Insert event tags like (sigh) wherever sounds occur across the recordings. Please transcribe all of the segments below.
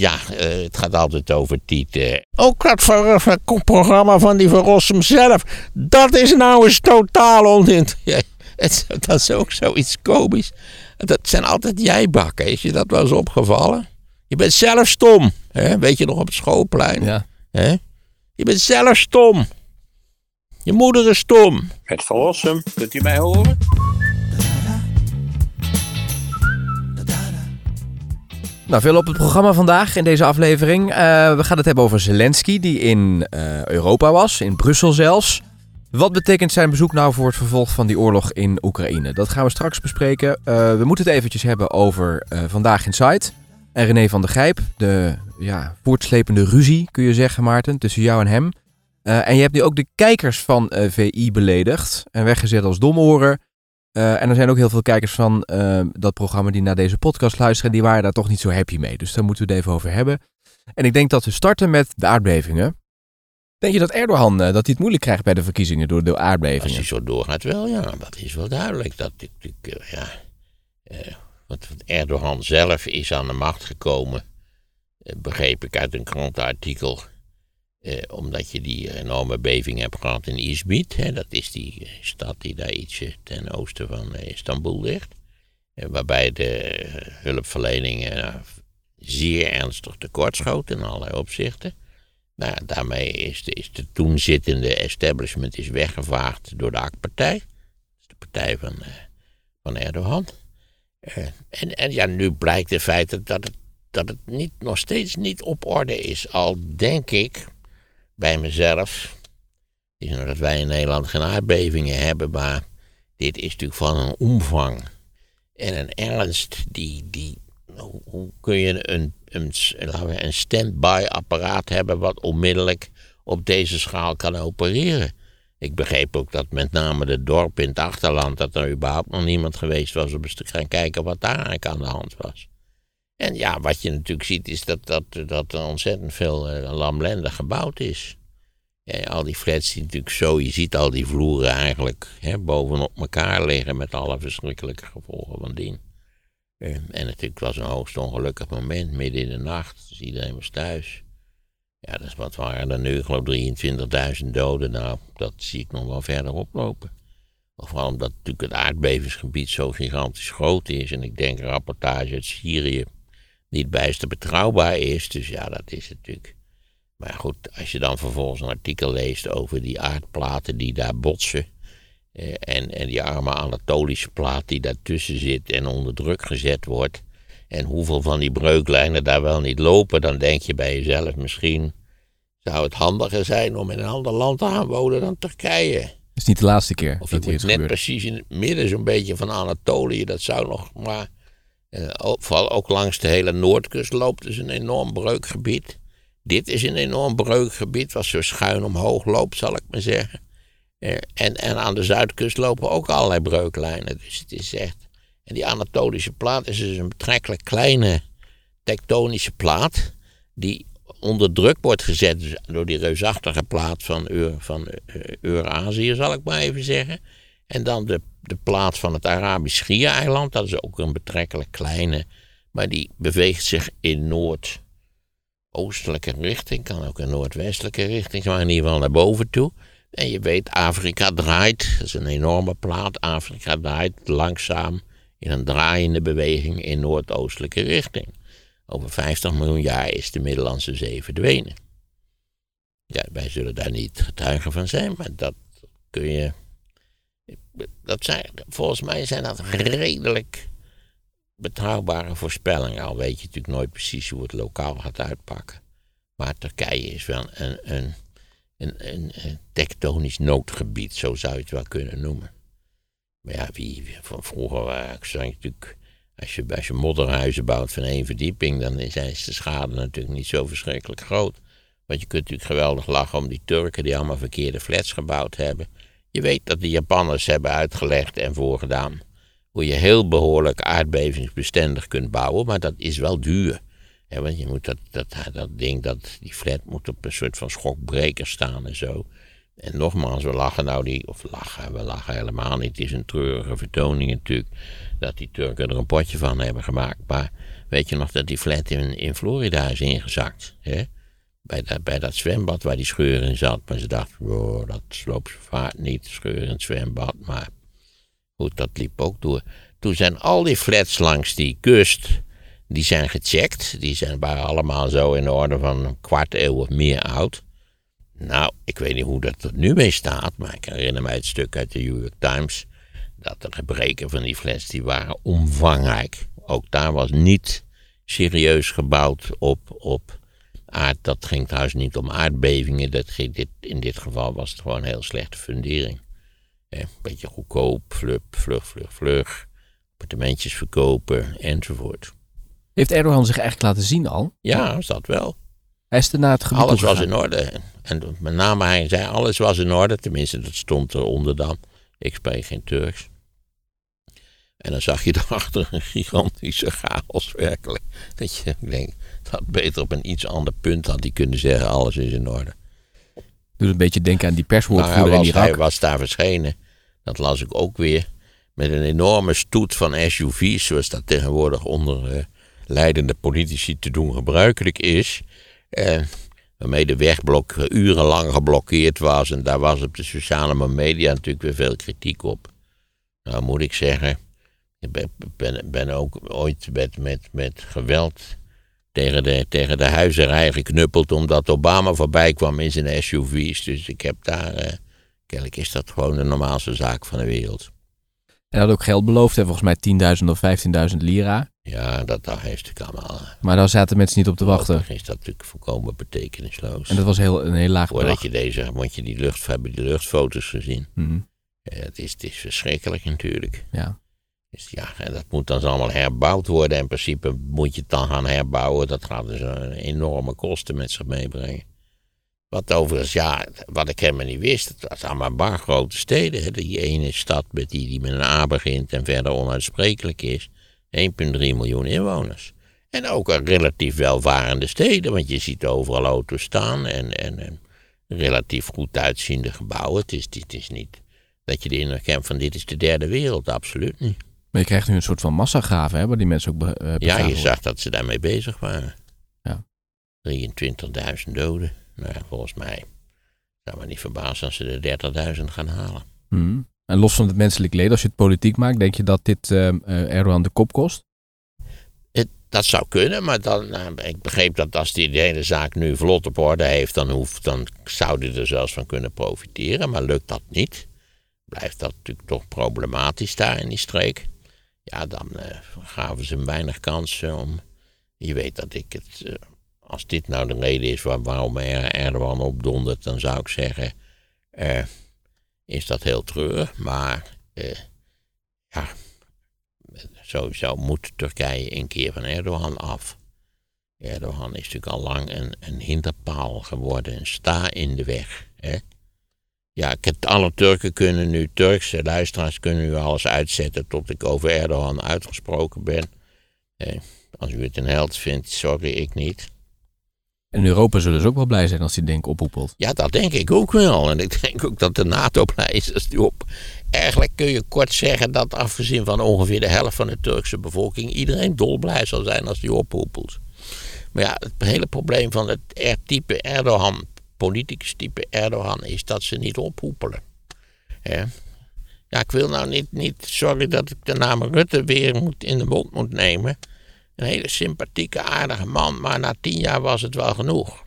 ja, eh, het gaat altijd over Tieten. Ook dat ver- ver- programma van die Van Rossum zelf. Dat is nou eens totaal onzin. (laughs) Ja, het, dat is ook zoiets komisch. Dat zijn altijd jijbakken. Is je dat wel eens opgevallen? Je bent zelf stom. Hè? Weet je nog op het schoolplein? Ja. Hè? Je bent zelf stom. Je moeder is stom. Het Verlossum, kunt u mij horen? Nou, veel op het programma vandaag in deze aflevering. Eh, we gaan het hebben over Zelensky, die in eh, Europa was, in Brussel zelfs. Wat betekent zijn bezoek nou voor het vervolg van die oorlog in Oekraïne? Dat gaan we straks bespreken. Eh, we moeten het eventjes hebben over Vandaag in Site. En René van der Gijp, de ja, voortslepende ruzie, kun je zeggen, Maarten, tussen jou en hem. En je hebt nu ook de kijkers van VI beledigd en weggezet als domoren. Eh, en er zijn ook heel veel kijkers van eh, dat programma die naar deze podcast luisteren. Die waren daar toch niet zo happy mee. Dus daar moeten we het even over hebben. En ik denk dat we starten met de aardbevingen. Denk je dat Erdogan eh, dat hij het moeilijk krijgt bij de verkiezingen door de Als aardbevingen? hij zo doorgaat wel, ja. Dat is wel duidelijk. Dat ik, ja, want Erdogan zelf is aan de macht gekomen, begreep ik uit een krantenartikel, eh, omdat je die enorme beving hebt gehad in Izmit. Hè, dat is die eh, stad die daar ietsje ten oosten van eh, Istanbul ligt. Eh, waarbij de hulpverlening eh, zeer ernstig tekortschoot in allerlei opzichten. Nou, daarmee is de, is de toen zittende establishment is weggevaagd door de AK-partij. Dat is de partij van, van Erdogan. En, en ja, nu blijkt in feite dat het, dat het niet, nog steeds niet op orde is. Al denk ik bij mezelf, het is nou dat wij in Nederland geen aardbevingen hebben, maar dit is natuurlijk van een omvang en een ernst die, die hoe, kun je een, een, een stand-by apparaat hebben wat onmiddellijk op deze schaal kan opereren? Ik begreep ook dat met name de dorp in het achterland, dat er überhaupt nog niemand geweest was om eens te gaan kijken wat daar eigenlijk aan de hand was. En ja, wat je natuurlijk ziet is dat, dat, dat er ontzettend veel eh, lamlendig gebouwd is. Ja, al die flats die natuurlijk zo, je ziet al die vloeren eigenlijk hè, bovenop elkaar liggen met alle verschrikkelijke gevolgen van dien. En natuurlijk was een hoogst ongelukkig moment, midden in de nacht, dus iedereen was thuis. Ja, dus wat waren er nu? Ik geloof 23.000 doden. Nou, dat zie ik nog wel verder oplopen. Vooral omdat natuurlijk het aardbevingsgebied zo gigantisch groot is. En ik denk rapportage uit Syrië niet bijster betrouwbaar is. Dus ja, dat is natuurlijk. Maar goed, als je dan vervolgens een artikel leest over die aardplaten die daar botsen. eh, en, en die arme Anatolische plaat die daartussen zit en onder druk gezet wordt. En hoeveel van die breuklijnen daar wel niet lopen, dan denk je bij jezelf misschien zou het handiger zijn om in een ander land te gaan wonen dan Turkije. Het is niet de laatste keer Of je moet net gebeurt. precies in het midden zo'n beetje van Anatolië, dat zou nog maar. Eh, vooral ook langs de hele noordkust loopt dus een enorm breukgebied. Dit is een enorm breukgebied, wat zo schuin omhoog loopt, zal ik maar zeggen. Eh, en, en aan de zuidkust lopen ook allerlei breuklijnen. Dus het is echt. En die Anatolische plaat is dus een betrekkelijk kleine tektonische plaat. Die onder druk wordt gezet dus door die reusachtige plaat van, Eur, van eh, Eurazië, zal ik maar even zeggen. En dan de, de plaat van het Arabisch Schiereiland. Dat is ook een betrekkelijk kleine. Maar die beweegt zich in noordoostelijke richting. Kan ook in noordwestelijke richting. Maar in ieder geval naar boven toe. En je weet, Afrika draait. Dat is een enorme plaat. Afrika draait langzaam in een draaiende beweging in noordoostelijke richting. Over 50 miljoen jaar is de Middellandse Zee verdwenen. Ja, wij zullen daar niet getuigen van zijn, maar dat kun je. Dat zijn, volgens mij zijn dat redelijk betrouwbare voorspellingen. Al weet je natuurlijk nooit precies hoe het lokaal gaat uitpakken. Maar Turkije is wel een, een, een, een, tektonisch noodgebied, zo zou je het wel kunnen noemen. Maar ja, wie, van vroeger zag je natuurlijk. Als je, als je modderhuizen bouwt van één verdieping, dan is is de schade natuurlijk niet zo verschrikkelijk groot. Want je kunt natuurlijk geweldig lachen om die Turken die allemaal verkeerde flats gebouwd hebben. Je weet dat de Japanners hebben uitgelegd en voorgedaan hoe je heel behoorlijk aardbevingsbestendig kunt bouwen, maar dat is wel duur. Want je moet dat, dat, dat ding, dat, die flat moet op een soort van schokbreker staan en zo. En nogmaals, we lachen nou die, of lachen, we lachen helemaal niet. Het is een treurige vertoning natuurlijk, dat die Turken er een potje van hebben gemaakt. Maar weet je nog dat die flat in, in Florida is ingezakt? Hè? Bij, dat, bij dat zwembad waar die scheur in zat. Maar ze dachten, wow, dat sloopt vaart niet, scheur in het zwembad. Maar goed, dat liep ook door. Toen zijn al die flats langs die kust, die zijn gecheckt. Die zijn, waren allemaal zo in de orde van een kwart eeuw of meer oud. Nou, ik weet niet hoe dat er nu mee staat, maar ik herinner mij het stuk uit de New York Times. Dat de gebreken van die flats, die waren omvangrijk. Ook daar was niet serieus gebouwd op, op aard. Dat ging trouwens niet om aardbevingen. Dat ging dit, in dit geval was het gewoon een heel slechte fundering. Een beetje goedkoop, vlug, vlug, vlug, vlug. Appartementjes verkopen enzovoort. Heeft Erdogan zich eigenlijk laten zien al? Ja, dat wel. Hij is het gebied Alles was in orde. En met name hij zei, alles was in orde. Tenminste, dat stond eronder dan. Ik spreek geen Turks. En dan zag je (laughs) daarachter een gigantische chaos werkelijk. Dat je denkt, dat beter op een iets ander punt had hij kunnen zeggen, alles is in orde. Doet een beetje denken aan die perswoordvoerder in was, hij Irak. was daar verschenen. Dat las ik ook weer. Met een enorme stoet van SUV's, zoals dat tegenwoordig onder eh, leidende politici te doen gebruikelijk is. Eh, waarmee de wegblok urenlang geblokkeerd was. En daar was op de sociale media natuurlijk weer veel kritiek op. Nou moet ik zeggen, ik ben, ben, ook ooit met, met, met geweld tegen de, tegen de huizerij geknuppeld omdat Obama voorbij kwam in zijn SUV's. Dus ik heb daar, eh, kennelijk is dat gewoon de normaalste zaak van de wereld. Hij had ook geld beloofd, hè, volgens mij 10.000 of 15.000 lira. Ja, dat, heeft natuurlijk allemaal. eh, Maar daar zaten mensen niet op te wachten. is dat natuurlijk volkomen betekenisloos. En dat was heel, een heel laag Voordat bedrag. je deze, want je die lucht, hebben die luchtfoto's gezien. Mhm, Ja, het, is, het is verschrikkelijk natuurlijk. Ja. Dus ja, en dat moet dan allemaal herbouwd worden. In principe moet je het dan gaan herbouwen. Dat gaat dus een enorme kosten met zich meebrengen. Wat overigens, ja, wat ik helemaal niet wist, het was allemaal bar grote steden. Hè. Die ene stad met die, die met een A begint en verder onuitsprekelijk is. 1,3 miljoen inwoners. En ook een relatief welvarende steden, want je ziet overal auto's staan en, en, en relatief goed uitziende gebouwen. Het is, het is niet dat je de indruk hebt van dit is de derde wereld, absoluut niet. Maar je krijgt nu een soort van massagraven, hè, waar die mensen ook be, eh, Ja, je worden. zag dat ze daarmee bezig waren. Ja. 23.000 doden. Nou volgens mij zou me niet verbazen als ze de 30.000 gaan halen. Mhm. En los van het menselijk leed, als je het politiek maakt, denk je dat dit eh, Erdogan de kop kost? Het, dat zou kunnen, maar dan, nou, ik begreep dat als hij de hele zaak nu vlot op orde heeft, dan, hoeft, dan zou hij er zelfs van kunnen profiteren. Maar lukt dat niet, blijft dat natuurlijk toch problematisch daar in die streek. Ja, dan eh, gaven ze hem weinig kansen om. Je weet dat ik het. eh, als dit nou de reden is waar, waarom er Erdogan opdondert, dan zou ik zeggen. eh, is dat heel treurig, maar. ja, sowieso moet Turkije een keer van Erdogan af. Erdogan is natuurlijk al lang een, een hinderpaal geworden, een sta in de weg. Hè? Ja, ik heb, alle Turken kunnen nu, Turkse luisteraars kunnen nu alles uitzetten tot ik over Erdogan uitgesproken ben. Eh, als u het een held vindt, sorry, ik niet. En in Europa zullen ze ook wel blij zijn als die denk ophoepelt. Ja, dat denk ik ook wel. En ik denk ook dat de NATO blij is als die op. Eigenlijk kun je kort zeggen dat afgezien van ongeveer de helft van de Turkse bevolking... iedereen dolblij zal zijn als die ophoepelt. Maar ja, het hele probleem van het type Erdogan, politicus type Erdogan... is dat ze niet ophoepelen. Ja, ik wil nou niet, niet, sorry dat ik de naam Rutte weer moet, in de mond moet nemen... Een hele sympathieke, aardige man, maar na tien jaar was het wel genoeg.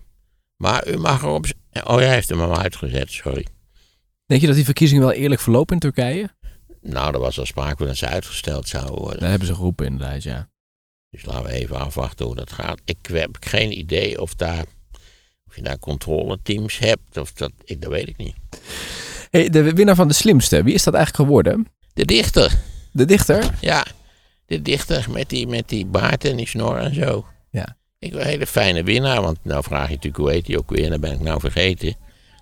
Maar u mag erop. Oh, hij heeft hem al uitgezet, sorry. Denk je dat die verkiezingen wel eerlijk verlopen in Turkije? Nou, er was al sprake dat ze uitgesteld zouden worden. Dat hebben ze geroepen inderdaad, ja. Dus laten we even afwachten hoe dat gaat. Ik heb geen idee of, daar, of je daar controleteams hebt. Of dat, ik, dat weet ik niet. Hey, de winnaar van de slimste, wie is dat eigenlijk geworden? De dichter, De dichter? ja. De dichter met die, met die baard en die snor en zo. Ja. Ik wil een hele fijne winnaar, want nou vraag je natuurlijk hoe heet hij ook weer. Dan ben ik nou vergeten.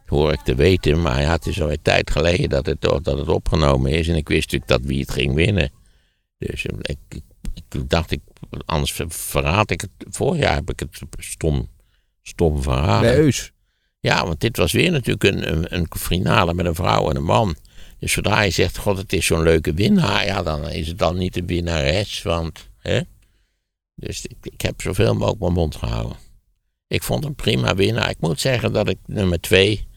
Dat hoor ik te weten, maar ja, het is alweer tijd geleden dat het, dat het opgenomen is. En ik wist natuurlijk dat wie het ging winnen. Dus eh, ik, ik, ik dacht, ik, anders ver- verraad ik het. Vorig jaar heb ik het stom, stom. Bij Eus. Ja, want dit was weer natuurlijk een, een, een finale met een vrouw en een man. Dus zodra je zegt, god, het is zo'n leuke winnaar, ja, dan is het dan niet de winnares, want, hè. Dus ik, ik heb zoveel mogelijk mijn mond gehouden. Ik vond een prima winnaar. Ik moet zeggen dat ik nummer twee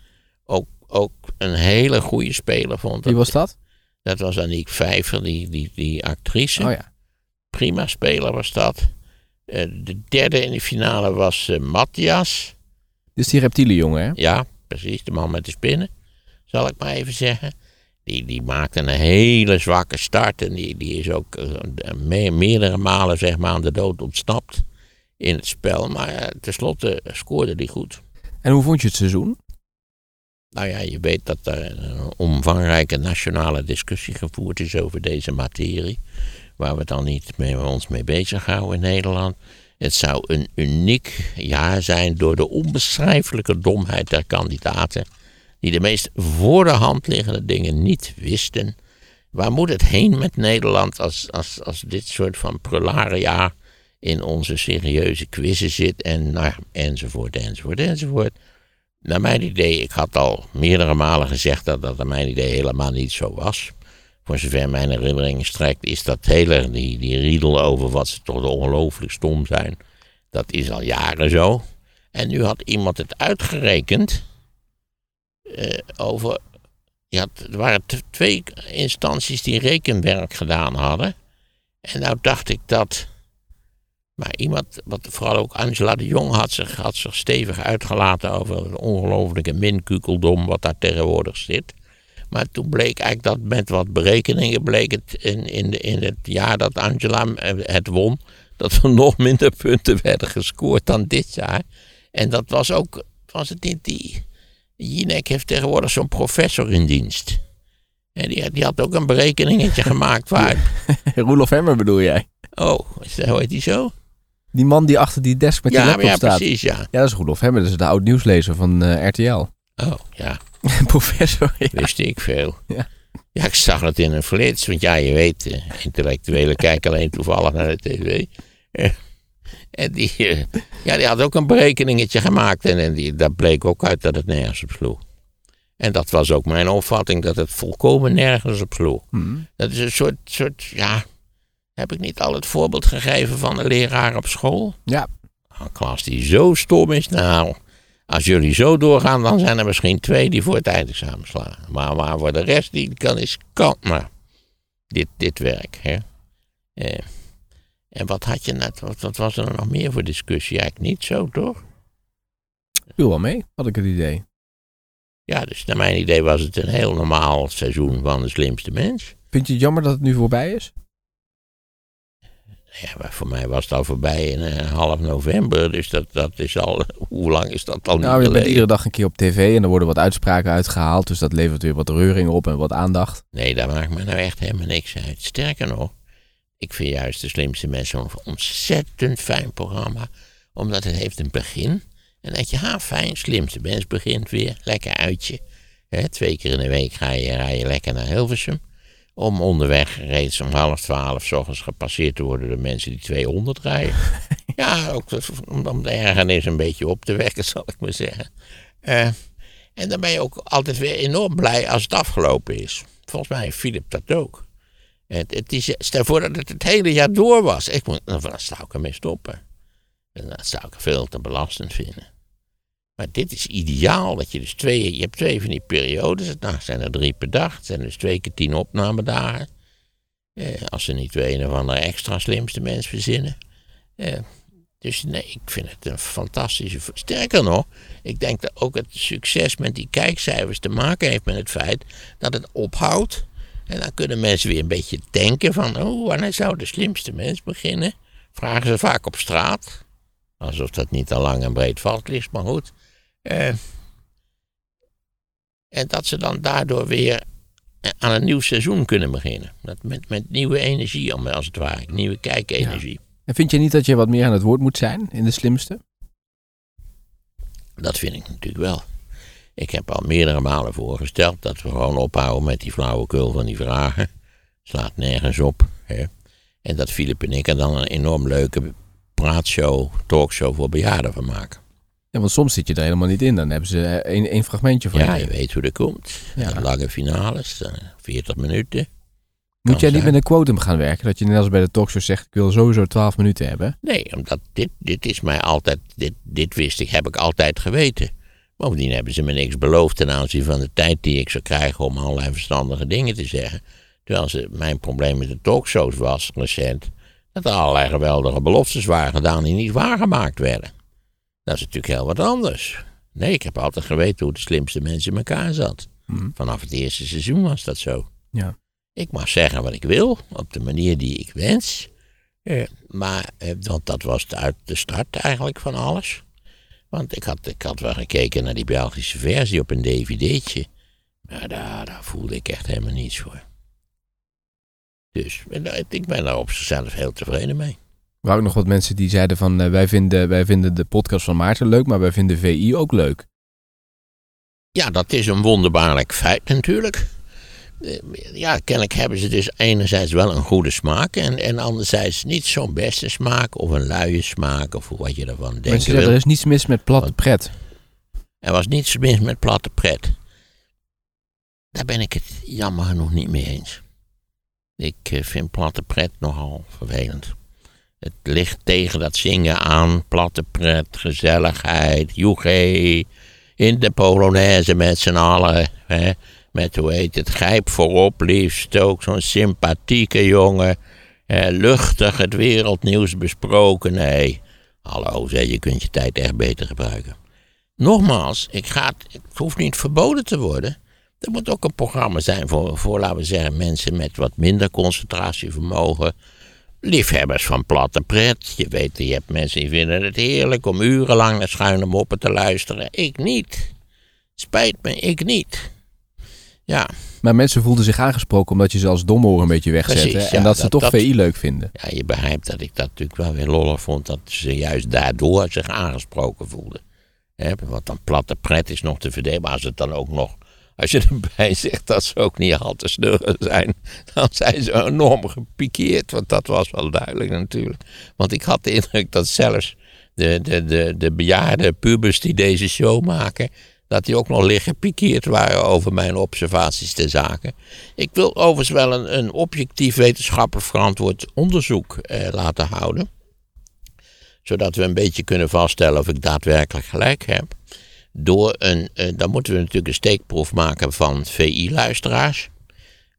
ook, ook een hele goede speler vond. Wie was dat? Dat was Aniek Vijver, die, die, die actrice. Oh ja. Prima speler was dat. Eh, de derde in de finale was eh, Matthias. Dus die reptielenjongen, hè? Ja, precies, de man met de spinnen, zal ik maar even zeggen. Die, die maakte een hele zwakke start en die, die is ook eh, me- meerdere malen zeg maar, aan de dood ontsnapt in het spel. Maar tenslotte scoorde die goed. En hoe vond je het seizoen? Nou ja, je weet dat er een omvangrijke nationale discussie gevoerd is over deze materie. Waar we dan niet mee, ons mee bezighouden in Nederland. Het zou een uniek jaar zijn door de onbeschrijfelijke domheid der kandidaten. Die de meest voor de hand liggende dingen niet wisten. Waar moet het heen met Nederland als, als, als dit soort van prularia in onze serieuze quizzen zit en nou enzovoort, enzovoort, enzovoort. Naar mijn idee, ik had al meerdere malen gezegd dat dat naar mijn idee helemaal niet zo was. Voor zover mijn herinnering strekt, is dat hele, die, die riedel over wat ze toch ongelooflijk stom zijn. Dat is al jaren zo. En nu had iemand het uitgerekend eh, over. Had, er waren twee instanties die rekenwerk gedaan hadden. En nou dacht ik dat. Maar iemand, wat vooral ook Angela de Jong had zich, had zich stevig uitgelaten over het ongelofelijke minkukeldom wat daar tegenwoordig zit. Maar toen bleek eigenlijk dat met wat berekeningen bleek het in, in, de, in het jaar dat Angela eh, het won, dat er (laughs) nog minder punten werden gescoord dan dit jaar. En dat was ook, was het niet die, Jinek heeft tegenwoordig zo'n professor in dienst. En die, die had ook een berekeningetje (laughs) gemaakt waar, (laughs) Roelof Hemmer bedoel jij? oh, hoe heet die zo? Die man die achter die desk met die ja, laptop ja, staat. precies, ja. Ja, dat is Roelof Hemmer. Dat is de oud nieuwslezer van eh, RTL. Oh, ja. (laughs) Professor, ja. wist ik veel. Ja. Ja, ik zag het in een flits, want ja, je weet, eh, intellectuelen kijken alleen toevallig naar de tv. (laughs) En die, eh, ja, die had ook een berekeningetje gemaakt en, en die, daar bleek ook uit dat het nergens op sloeg. En dat was ook mijn opvatting, dat het volkomen nergens op sloeg. Hmm. Dat is een soort, soort, ja, heb ik niet al het voorbeeld gegeven van een leraar op school? Ja. Een klas die zo stom is, nou, als jullie zo doorgaan, dan zijn er misschien twee die voor het eindexamen slagen. Maar, maar voor de rest, die kan is kant maar. Dit, dit werk, hè. Eh, en wat had je net, wat, wat was er nog meer voor discussie? Eigenlijk niet zo, toch? Viel wel mee, had ik het idee. Ja, dus naar mijn idee was het een heel normaal seizoen van de slimste mens. Vind je het jammer dat het nu voorbij is? Ja, maar voor mij was het al voorbij in eh, half november, dus dat, dat is al, (laughs) hoe lang is dat al niet Nou, je bent iedere dag een keer op tv en er worden wat uitspraken uitgehaald. Dus dat levert weer wat reuring op en wat aandacht. Nee, daar maakt me nou echt helemaal niks uit. Sterker nog, ik vind juist de slimste mensen een ontzettend fijn programma. Omdat het heeft een begin. En dat je, ha, fijn, slimste mens begint weer. Lekker uitje. Hè, twee keer in de week ga je, rij je lekker naar Hilversum. Om onderweg reeds om half twaalf 's ochtends gepasseerd te worden door mensen die 200 rijden. (laughs) ja, ook om, de ergernis een beetje op te wekken, (laughs) zal ik maar zeggen. Eh, en dan ben je ook altijd weer enorm blij als het afgelopen is. Volgens mij Philip dat ook. Het, het is, stel voor dat het het hele jaar door was. Ik moet, dan zou ik ermee stoppen. En dat zou ik veel te belastend vinden. Maar dit is ideaal, dat je dus twee, je hebt twee van die periodes. Nou, zijn er drie per dag. Het zijn dus twee keer tien opnamedagen. Eh, als ze niet weer een of andere extra slimste mens verzinnen. Eh, dus nee, ik vind het een fantastische. Sterker nog, ik denk dat ook het succes met die kijkcijfers te maken heeft met het feit dat het ophoudt. En dan kunnen mensen weer een beetje denken van, oh, wanneer zou de slimste mens beginnen? Vragen ze vaak op straat. Alsof dat niet al lang en breed vast ligt, maar goed. Eh, en dat ze dan daardoor weer eh, aan een nieuw seizoen kunnen beginnen. Dat met, met nieuwe energie, om- als het ware. Nieuwe kijkenergie. En vind je niet dat je wat meer aan het woord moet zijn in de slimste? Dat vind ik natuurlijk wel. Ik heb al meerdere malen voorgesteld dat we gewoon ophouden met die flauwekul van die vragen. Slaat nergens op. Hè? En dat Filip en ik er dan een enorm leuke praatshow, talkshow voor bejaarden van maken. Ja, want soms zit je er helemaal niet in. Dan hebben ze eh, één, één fragmentje van Ja, je. weet hoe dat komt. Ja. Lange finales, eh, 40 minuten. Moet kan jij niet zijn. met een quotum gaan werken? Dat je net als bij de talkshow zegt, ik wil sowieso 12 minuten hebben. Nee, omdat dit, dit is mij altijd, dit, dit wist ik, heb ik altijd geweten. Bovendien hebben ze me niks beloofd ten aanzien van de tijd die ik zou krijgen om allerlei verstandige dingen te zeggen. Terwijl ze, mijn probleem met de talkshows was recent, dat er allerlei geweldige beloftes waren gedaan die niet waargemaakt werden. Dat is natuurlijk heel wat anders. Nee, ik heb altijd geweten hoe de slimste mensen in elkaar zat. Mhm. Vanaf het eerste seizoen was dat zo. Ja. Ik mag zeggen wat ik wil, op de manier die ik wens. Maar eh, want dat was de, uit de start eigenlijk van alles. Want ik had, ik had wel gekeken naar die Belgische versie op een dvd'tje. Maar daar, daar voelde ik echt helemaal niets voor. Dus eh, ik ben daar op zichzelf heel tevreden mee. Er waren ook nog wat mensen die zeiden van, eh, wij, vinden, wij vinden de podcast van Maarten leuk, maar wij vinden VI ook leuk. Ja, dat is een wonderbaarlijk feit natuurlijk. Eh, Ja, kennelijk hebben ze dus enerzijds wel een goede smaak en, en anderzijds niet zo'n beste smaak of een luie smaak of wat je ervan denkt. Mensen zeggen, er is niets mis met platte pret. Er was niets mis met platte pret. Daar ben ik het jammer genoeg niet mee eens. Ik eh, vind platte pret nogal vervelend. Het ligt tegen dat zingen aan, platte pret, gezelligheid, joegé, in de Polonaise met z'n allen. Hè, met, hoe heet het, grijp voorop liefst, ook zo'n sympathieke jongen. eh, luchtig het wereldnieuws besproken, nee. Hallo, zeg, je kunt je tijd echt beter gebruiken. Nogmaals, ik ga het, het hoeft niet verboden te worden. Er moet ook een programma zijn voor, voor, laten we zeggen, mensen met wat minder concentratievermogen. Liefhebbers van platte pret. Je weet, je hebt mensen die vinden het heerlijk om urenlang naar schuine moppen te luisteren. Ik niet. Spijt me, ik niet. Ja, Maar mensen voelden zich aangesproken omdat je ze als domhoor een beetje wegzette. Precies, en dat ze dat- toch dat- VI leuk vinden. ja, je begrijpt dat ik dat natuurlijk wel weer lollig vond. Dat ze juist daardoor zich aangesproken voelden. Hè, wat dan platte pret is nog te verdelen. Maar als het dan ook nog. Als je erbij zegt dat ze ook niet al te snurren zijn. Dan zijn ze enorm gepikeerd. Want dat was wel duidelijk natuurlijk. Want ik had de indruk dat zelfs de, de, de, de bejaarde pubers die deze show maken. Dat die ook nog liggen gepikeerd waren over mijn observaties ter zake. Ik wil overigens wel een, een objectief wetenschappelijk verantwoord onderzoek eh, laten houden. Zodat we een beetje kunnen vaststellen of ik daadwerkelijk gelijk heb. Door een, eh, dan moeten we natuurlijk een steekproef maken van VI-luisteraars.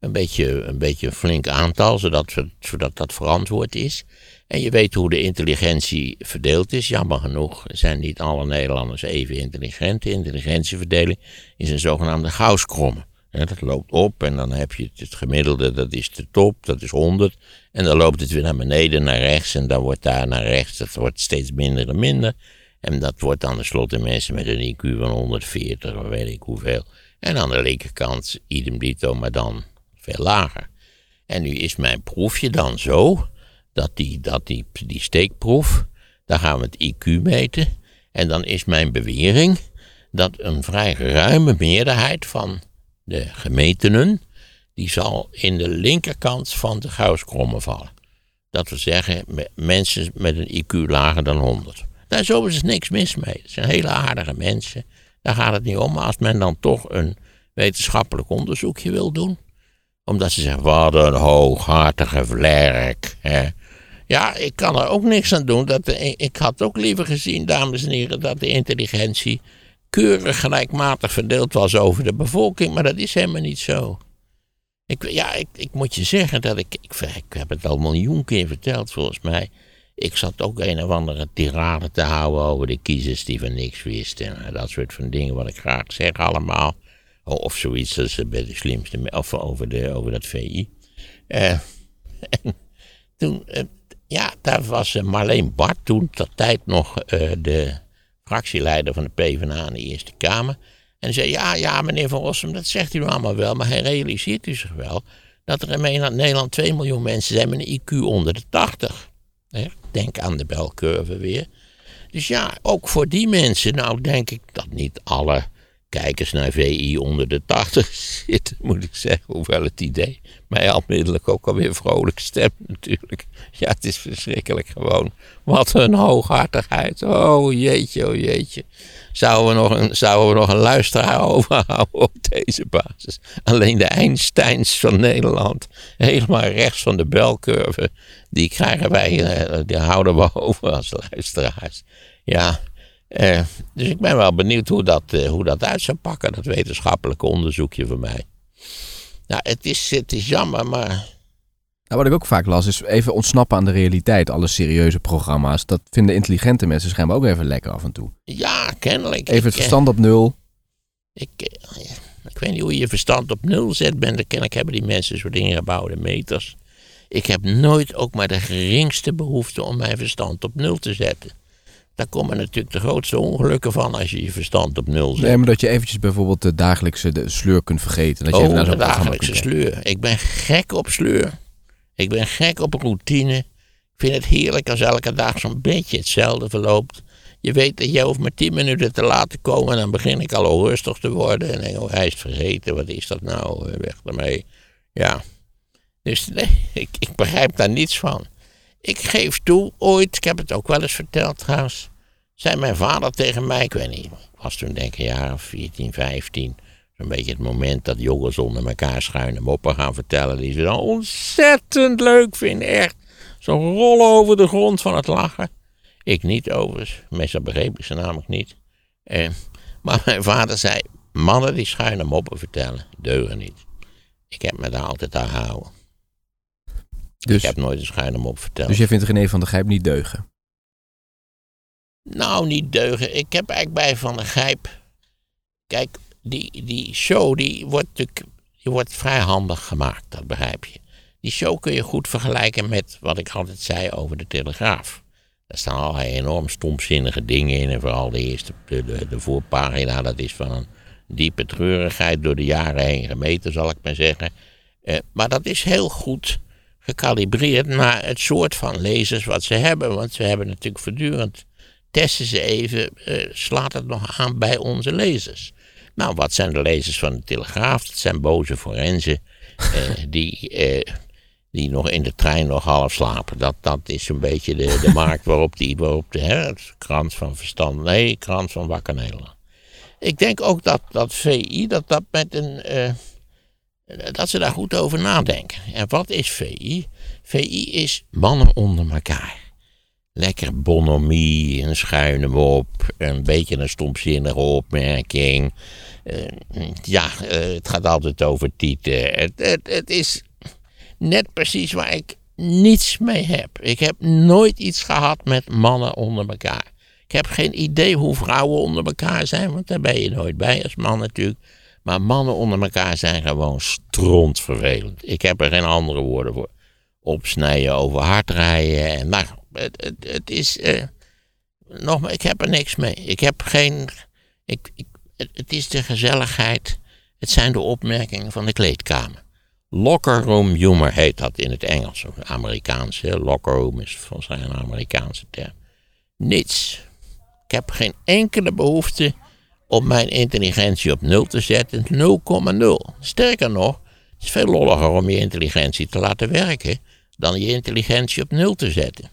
Een beetje, een beetje flink aantal, zodat, we, zodat dat verantwoord is. En je weet hoe de intelligentie verdeeld is. Jammer genoeg zijn niet alle Nederlanders even intelligent. De intelligentieverdeling is een zogenaamde Gauss-kromme. Hè, dat loopt op en dan heb je het gemiddelde, dat is de top, dat is 100. En dan loopt het weer naar beneden, naar rechts. En dan wordt daar naar rechts, dat wordt steeds minder en minder. En dat wordt dan tenslotte mensen met een IQ van 140, of weet ik hoeveel. En aan de linkerkant, idem dito, maar dan veel lager. En nu is mijn proefje dan zo, dat die, dat die, die steekproef, daar gaan we het IQ meten. En dan is mijn bewering dat een vrij ruime meerderheid van de gemetenen, die zal in de linkerkant van de Gauss-kromme vallen. Dat wil zeggen, me- mensen met een IQ lager dan 100. Daar is overigens niks mis mee. Het zijn hele aardige mensen. Daar gaat het niet om. Maar als men dan toch een wetenschappelijk onderzoekje wil doen. Omdat ze zeggen, wat een hooghartige vlerk. Hè. Ja, ik kan er ook niks aan doen. Dat de- ik had ook liever gezien, dames en heren, dat de intelligentie keurig gelijkmatig verdeeld was over de bevolking. Maar dat is helemaal niet zo. Ik, ja, ik, ik moet je zeggen dat ik, ik. Ik heb het al miljoen keer verteld, volgens mij. Ik zat ook een of andere tirade te houden over de kiezers die van niks wisten. En dat soort van dingen wat ik graag zeg allemaal. O- Of zoiets als bij de slimste, of over, de, over dat VI. Eh, (laughs) en toen, eh, ja, daar was eh, Marleen Bart toen, ter tijd nog de fractieleider van de PvdA in de Eerste Kamer. En zei, ja, ja, meneer Van Rossum, dat zegt u allemaal wel, maar hij realiseert u zich wel dat er in Nederland 2 miljoen mensen zijn met een IQ onder de 80. Hè? Denk aan de belcurve weer. Dus ja, ook voor die mensen, nou denk ik dat niet alle kijkers naar VI onder de 80 (laughs) zitten, moet ik zeggen. Hoewel het idee mij onmiddellijk ook alweer vrolijk stemt natuurlijk. Ja, het is verschrikkelijk gewoon. Wat een hooghartigheid. Oh jeetje, oh jeetje. Zouden we nog een, zouden we nog een luisteraar (laughs) overhouden op deze basis? Alleen de Einsteins van Nederland, helemaal rechts van de belcurve, die krijgen wij, eh, die houden we (laughs) over als luisteraars. Ja, eh, dus ik ben wel benieuwd hoe dat, eh, hoe dat uit zou pakken, dat wetenschappelijke onderzoekje van mij. Nou, het is, het is jammer, maar Nou, wat ik ook vaak las is even ontsnappen aan de realiteit. Alle serieuze programma's. Dat vinden intelligente mensen schijnbaar ook even lekker af en toe. ja, kennelijk. Even het Ik, eh, verstand op nul. Ik, eh, ik weet niet hoe je je verstand op nul zet bent. Kennelijk hebben die mensen soort ingebouwde meters. Ik heb nooit ook maar de geringste behoefte om mijn verstand op nul te zetten. Daar komen natuurlijk de grootste ongelukken van als je je verstand op nul zet. Nee, maar dat je eventjes bijvoorbeeld de dagelijkse de sleur kunt vergeten. Dat je even oh, naar de zo'n programma dagelijkse sleur. Ik ben gek op sleur. Ik ben gek op routine. Ik vind het heerlijk als elke dag zo'n beetje hetzelfde verloopt. Je weet dat je hoeft maar tien minuten te laten komen en dan begin ik al onrustig te worden. En denk, oh, hij is vergeten, wat is dat nou? Eh, Weg ermee. Ja. Dus nee, (laughs) ik, ik begrijp daar niets van. Ik geef toe, ooit, ik heb het ook wel eens verteld trouwens, zei mijn vader tegen mij, ik weet niet, was toen denk ik een jaar of 14, 15. Zo'n beetje het moment dat jongens onder elkaar schuine moppen gaan vertellen. Die ze dan ontzettend leuk vinden. Echt. Zo rollen over de grond van het lachen. Ik niet overigens. Meestal begreep ik ze namelijk niet. Eh, maar mijn vader zei: mannen die schuine moppen vertellen, deugen niet. Ik heb me daar altijd aan gehouden. Dus, Ik heb nooit een schuine mop verteld. dus je vindt René van der Gijp niet deugen. Nou, niet deugen. Ik heb eigenlijk bij Van der Gijp. Kijk, die, die show die wordt natuurlijk wordt vrij handig gemaakt, dat begrijp je. Die show kun je goed vergelijken met wat ik altijd zei over de Telegraaf. Daar staan allerlei enorm stomzinnige dingen in. En vooral de eerste, de, voorpagina, dat is van een diepe treurigheid door de jaren heen gemeten, zal ik maar zeggen. Eh, maar dat is heel goed gekalibreerd naar het soort van lezers wat ze hebben. Want ze hebben natuurlijk voortdurend testen ze even, eh, slaat het nog aan bij onze lezers. Nou, wat zijn de lezers van de Telegraaf? Dat zijn boze forensen (laughs) eh, die, eh, die nog in de trein nog half slapen. Dat, dat is een beetje de, de (laughs) markt waarop, die, waarop de hè, het krant van verstand, nee, krant van Wakker Nederland. Ik denk ook dat, dat VI, dat dat met een, eh, dat ze daar goed over nadenken. En wat is VI? VI is mannen onder elkaar lekker bonhomie, een schuine mop, een beetje een stomzinnige opmerking. Eh, ja, eh, het gaat altijd over tieten. Het, het, het is net precies waar ik niets mee heb. Ik heb nooit iets gehad met mannen onder elkaar. Ik heb geen idee hoe vrouwen onder elkaar zijn, want daar ben je nooit bij als man natuurlijk. Maar mannen onder elkaar zijn gewoon strontvervelend. Ik heb er geen andere woorden voor. Opsnijden over hardrijden. En, nou, het, het, is. eh nogmaals, ik heb er niks mee. Ik heb geen. Ik, ik, het, is de gezelligheid. Het zijn de opmerkingen van de kleedkamer. Locker room humor heet dat in het Engels. Of Amerikaanse. Locker room is volgens mij een Amerikaanse term. Niets. Ik heb geen enkele behoefte om mijn intelligentie op nul te zetten. 0,0. Sterker nog, het is veel lolliger om je intelligentie te laten werken dan je intelligentie op nul te zetten.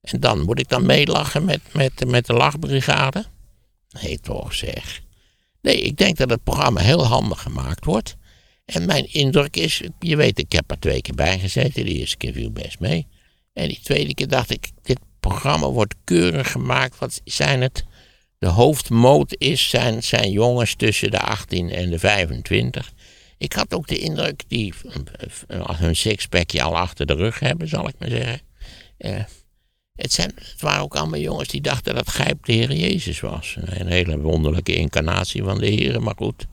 En dan moet ik dan meelachen met, met, met de lachbrigade? Nee, toch zeg. Nee, ik denk dat het programma heel handig gemaakt wordt. En mijn indruk is, je weet, ik heb er twee keer bij gezeten. De eerste keer viel best mee. En die tweede keer dacht ik, dit programma wordt keurig gemaakt. Wat zijn het? De hoofdmoot is, zijn, zijn jongens tussen de 18 en de 25. Ik had ook de indruk, die eh, hun sixpackje al achter de rug hebben, zal ik maar zeggen. Eh, het, waren ook allemaal jongens die dachten dat Gijp de Heer Jezus was. Een hele wonderlijke incarnatie van de Heer, maar goed.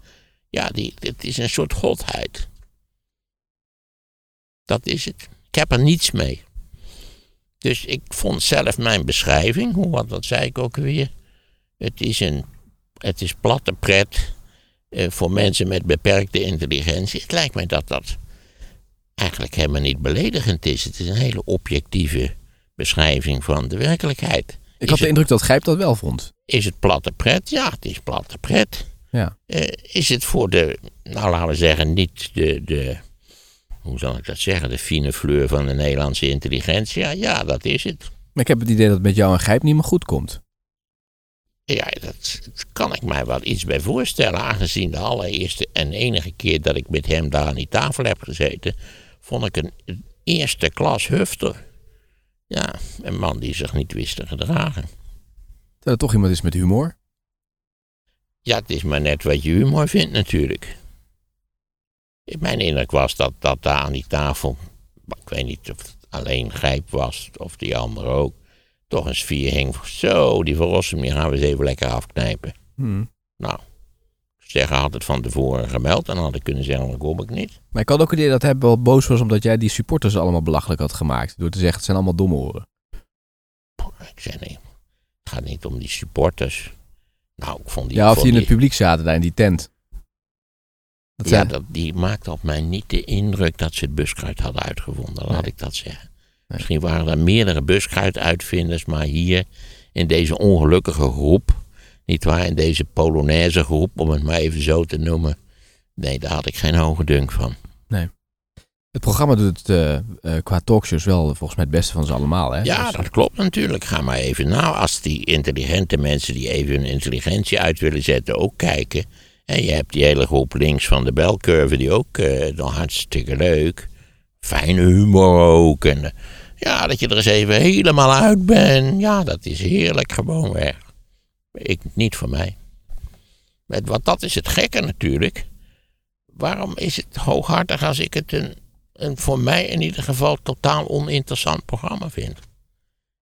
Ja, die, het is een soort godheid. Dat is het. Ik heb er niets mee. Dus ik vond zelf mijn beschrijving, hoe wat, wat zei ik ook weer. Het is, een, het is platte pret eh, voor mensen met beperkte intelligentie. Het lijkt mij dat dat eigenlijk helemaal niet beledigend is. Het is een hele objectieve beschrijving van de werkelijkheid. Ik had de het, indruk dat Gijp dat wel vond. is het platte pret? Ja, het is platte pret. Ja. eh, is het voor de, nou laten we zeggen, niet de, de, hoe zal ik dat zeggen, de fine fleur van de Nederlandse intelligentie. Ja, dat is het. Maar ik heb het idee dat het met jou en Gijp niet meer goed komt. Ja, dat, dat kan ik mij wel iets bij voorstellen. Aangezien de allereerste en enige keer dat ik met hem daar aan die tafel heb gezeten, vond ik een, een eerste klas hufter. Ja, een man die zich niet wist te gedragen. Dat het toch iemand is met humor. Ja, het is maar net wat je humor vindt natuurlijk. Mijn indruk was dat, dat daar aan die tafel, ik weet niet of het alleen Gijp was of die andere ook, toch een sfeer hing. Zo, die verrossing, die gaan we eens even lekker afknijpen. Hmm. Nou, zeggen had het van tevoren gemeld, dan had ik kunnen zeggen, dan kom ik niet. Maar ik had ook het idee dat hij wel boos was omdat jij die supporters allemaal belachelijk had gemaakt. Door te zeggen, het zijn allemaal domme oren. Ik zei nee, het gaat niet om die supporters. Nou, ik vond die... Ja, of die in die- het publiek zaten daar in die tent. Dat Ja, dat, die maakte op mij niet de indruk dat ze het buskruid hadden uitgevonden. Laat Nee. ik dat zeggen. Nee. Misschien waren er meerdere buskruiduitvinders, maar hier in deze ongelukkige groep, niet waar, in deze Polonaise groep, om het maar even zo te noemen. Nee, daar had ik geen hoge dunk van. Het programma doet het eh, eh, qua talkshows wel volgens mij het beste van ze allemaal. Hè? Ja, Dus- dat klopt natuurlijk. Ga maar even nou, als die intelligente mensen die even hun intelligentie uit willen zetten ook kijken. En je hebt die hele groep links van de belcurve die ook eh dan hartstikke leuk. Fijne humor ook. En ja, dat je er eens even helemaal uit bent. Ja, dat is heerlijk gewoon weg. Ik, niet voor mij. Want dat is het gekke natuurlijk. Waarom is het hooghartig als ik het een, een voor mij in ieder geval totaal oninteressant programma vind?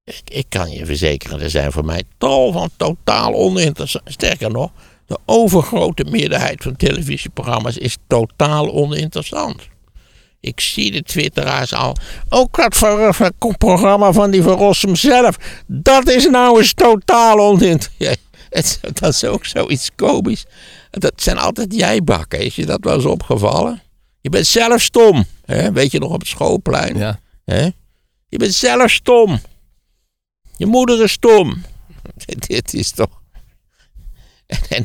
Ik, ik kan je verzekeren, er zijn voor mij tal van totaal oninteressant. Sterker nog, de overgrote meerderheid van televisieprogramma's is totaal oninteressant. Ik zie de twitteraars al. Ook dat ver- programma van die Van Rossum zelf. Dat is nou eens totaal oninteressant. (laughs) (laughs) Het, dat is ook zoiets komisch. Dat zijn altijd jijbakken. Is je dat wel eens opgevallen? Je bent zelf stom. Hè? Weet je nog op het schoolplein? ja. Hè? Je bent zelf stom. Je moeder is stom. (laughs) Dit is toch. En,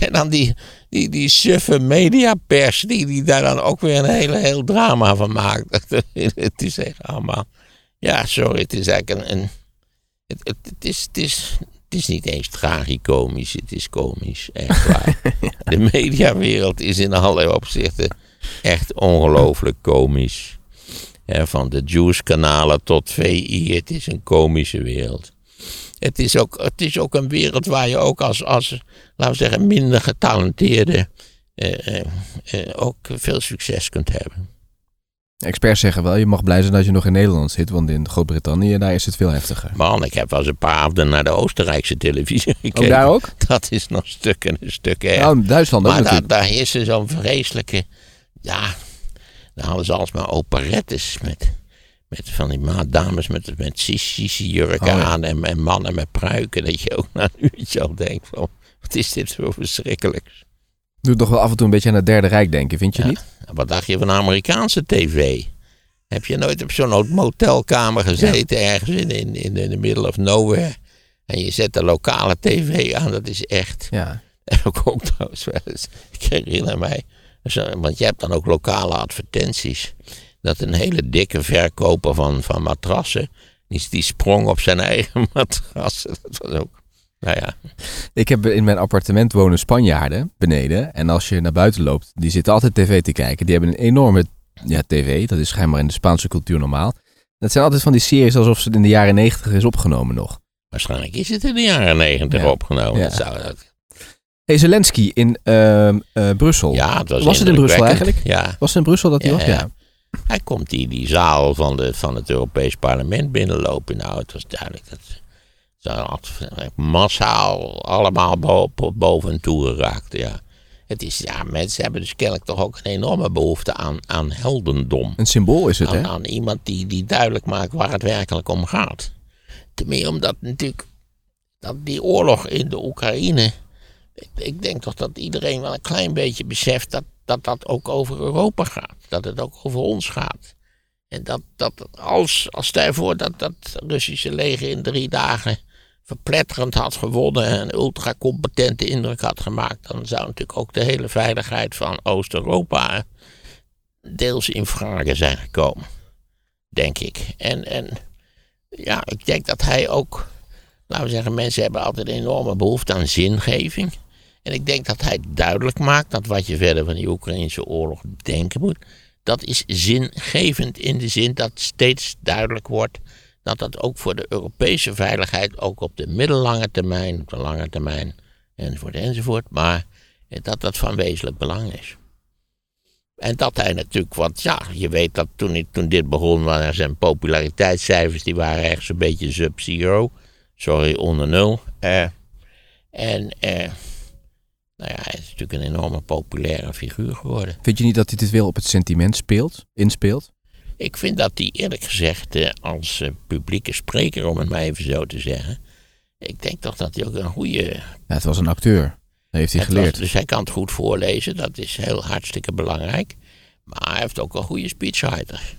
en dan die, die, die suffe mediapers, die, die daar dan ook weer een hele, heel drama van maakt. (laughs) Het is echt allemaal. Ja, sorry, het is eigenlijk een. een het, het, het is, het, is, het is niet eens tragicomisch, het is komisch. Echt waar. (laughs) De mediawereld is in allerlei opzichten echt ongelooflijk komisch. Van de Juice-kanalen tot VI, het is een komische wereld. Het is ook, het is ook een wereld waar je ook als, als laten we zeggen, minder getalenteerde eh, eh, eh, ook veel succes kunt hebben. Experts zeggen wel, je mag blij zijn dat je nog in Nederland zit. Want in Groot-Brittannië, daar is het veel heftiger. Man, ik heb wel eens een paar avonden naar de Oostenrijkse televisie (laughs) gekeken. Ook daar ook? Dat is nog stukken en stukken. Nou, Duitsland ook maar daar, daar is er zo'n vreselijke. Ja, dan hadden ze alsmaar operettes met, met van die ma- dames met, met sissi jurken Oh, ja. aan en, en mannen met pruiken. Dat je ook (laughs) na een uurtje al denkt van, wat is dit zo verschrikkelijk. Doet toch wel af en toe een beetje aan het Derde Rijk denken, vind je Ja. niet? Wat dacht je van Amerikaanse tv? Heb je nooit op zo'n motelkamer gezeten ergens in, in, in, in the middle of nowhere? En je zet de lokale tv aan, dat is echt... Ja. En ook, ook trouwens wel eens, ik herinner mij, want je hebt dan ook lokale advertenties. Dat een hele dikke verkoper van, van matrassen, die, die sprong op zijn eigen (laughs) matrassen. Dat was ook, nou ja, Ik heb in mijn appartement wonen Spanjaarden beneden. En als je naar buiten loopt, die zitten altijd tv te kijken. Die hebben een enorme ja, tv. Dat is schijnbaar in de Spaanse cultuur normaal. Dat zijn altijd van die series alsof ze in de jaren negentig is opgenomen nog. waarschijnlijk is het in de jaren negentig Ja. opgenomen. Ja. Dat zou, dat, Hey, Zelensky in ehm, eh, Brussel. ja, het was, Was het in Brussel indrukwekkend. Ja, Was het in Brussel dat hij was? ja. Ja. Hij komt die, die zaal van, de, van het Europees Parlement binnenlopen. Nou, het was duidelijk dat ze had massaal allemaal bo- boven en toe geraakt. Ja. Het is, ja, mensen hebben dus kennelijk toch ook een enorme behoefte aan, aan heldendom. Een symbool is het, hè? Aan, aan iemand die, die duidelijk maakt waar het werkelijk om gaat. Ten meer omdat natuurlijk dat die oorlog in de Oekraïne. Ik, ik denk toch dat iedereen wel een klein beetje beseft dat, dat dat ook over Europa gaat. Dat het ook over ons gaat. En dat, dat als, als stel je voor dat dat Russische leger in drie dagen verpletterend had gewonnen en een ultracompetente indruk had gemaakt, dan zou natuurlijk ook de hele veiligheid van Oost-Europa deels in vragen zijn gekomen. Denk ik. En, en ja, ik denk dat hij ook, laten we zeggen, mensen hebben altijd een enorme behoefte aan zingeving. En ik denk dat hij duidelijk maakt dat wat je verder van die Oekraïnse oorlog denken moet, dat is zingevend in de zin dat steeds duidelijk wordt dat dat ook voor de Europese veiligheid, ook op de middellange termijn, op de lange termijn, enzovoort, enzovoort, maar dat dat van wezenlijk belang is. En dat hij natuurlijk, want ja, je weet dat toen, toen dit begon, waren zijn populariteitscijfers, die waren ergens een beetje sub-zero. Sorry, onder nul. Eh, en eh, nou ja, hij is natuurlijk een enorme populaire figuur geworden. Vind je niet dat hij dit wel op het sentiment speelt, inspeelt? Ik vind dat hij eerlijk gezegd eh, als eh, publieke spreker, om het maar even zo te zeggen. Ik denk toch dat hij ook een goede. Ja, het was een acteur. Dat heeft hij het geleerd. was- dus hij kan het goed voorlezen, dat is heel hartstikke belangrijk. Maar hij heeft ook een goede speechwriter.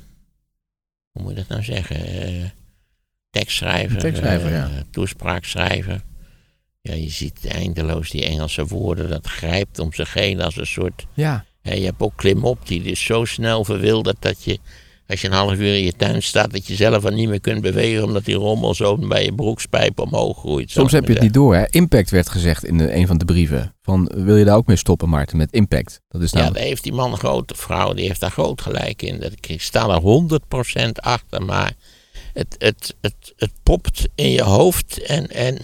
Hoe moet je dat nou zeggen? Eh, tekstschrijver, tekstschrijver, ja. toespraakschrijver. Ja, je ziet eindeloos die Engelse woorden, dat grijpt om zich heen als een soort Ja, Hè, je hebt ook klimop, die is zo snel verwilderd dat je, als je een half uur in je tuin staat, dat je zelf al niet meer kunt bewegen, omdat die rommel zo bij je broekspijp omhoog groeit. soms heb je het niet door. Hè? Impact werd gezegd in de, een van de brieven. Van, wil je daar ook mee stoppen, Maarten, met impact? Dat is zeggen. Ja, nou... daar heeft die man een grote vrouw, die heeft daar groot gelijk in. Ik sta er 100% achter, maar het, het, het, het popt in je hoofd en, en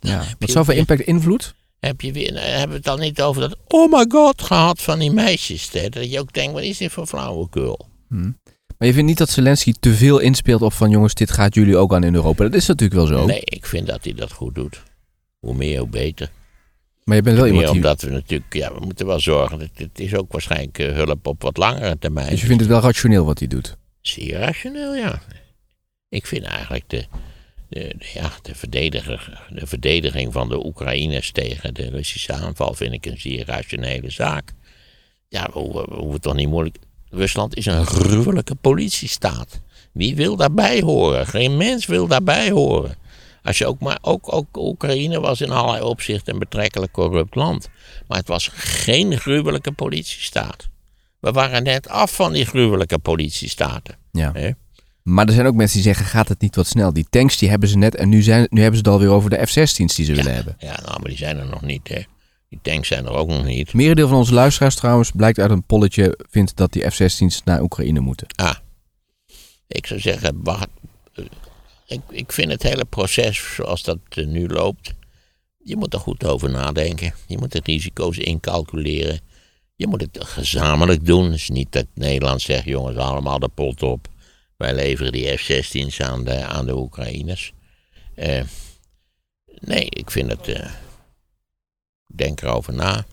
ja. Wat weer- impact invloed? heb je weer, nou, hebben we het dan niet over dat oh my god gehad van die meisjes. Hè? Dat je ook denkt, wat is dit voor flauwekul? Maar je vindt niet dat Zelensky te veel inspeelt op van jongens, dit gaat jullie ook aan in Europa. Dat is natuurlijk wel zo. Nee, ik vind dat hij dat goed doet. Hoe meer, hoe beter. Maar je bent wel iemand die... omdat we natuurlijk, ja, we moeten wel zorgen. dat Het is ook waarschijnlijk eh, hulp op wat langere termijn. Dus je vindt het wel rationeel wat hij doet. Zeer rationeel, ja. Ik vind eigenlijk de, de, de- ja, de, verdediger, de verdediging van de Oekraïners tegen de Russische aanval vind ik een zeer rationele zaak. Ja, we hoeven, we hoeven toch niet moeilijk. Rusland is een gruwelijke politiestaat. Wie wil daarbij horen? Geen mens wil daarbij horen. Als je ook maar, ook, ook Oekraïne was in allerlei opzichten een betrekkelijk corrupt land. Maar het was geen gruwelijke politiestaat. We waren net af van die gruwelijke politiestaten. Ja. Maar er zijn ook mensen die zeggen, gaat het niet wat snel? Die tanks die hebben ze net en nu, zijn, nu hebben ze het alweer over de F-16's die ze willen hebben. Ja, nou, maar die zijn er nog niet, hè. Die tanks zijn er ook nog niet. Het merendeel van onze luisteraars trouwens, blijkt uit een polletje, vindt dat die F-16's naar Oekraïne moeten. Ah, ik zou zeggen, wacht, ik, ik vind het hele proces zoals dat eh, nu loopt, je moet er goed over nadenken. Je moet de risico's incalculeren. Je moet het gezamenlijk doen. Dus niet dat Nederland zegt, jongens, allemaal de pot op. Wij leveren die F-16's aan de, aan de Oekraïners. Eh, nee, ik vind het, eh, denk erover na.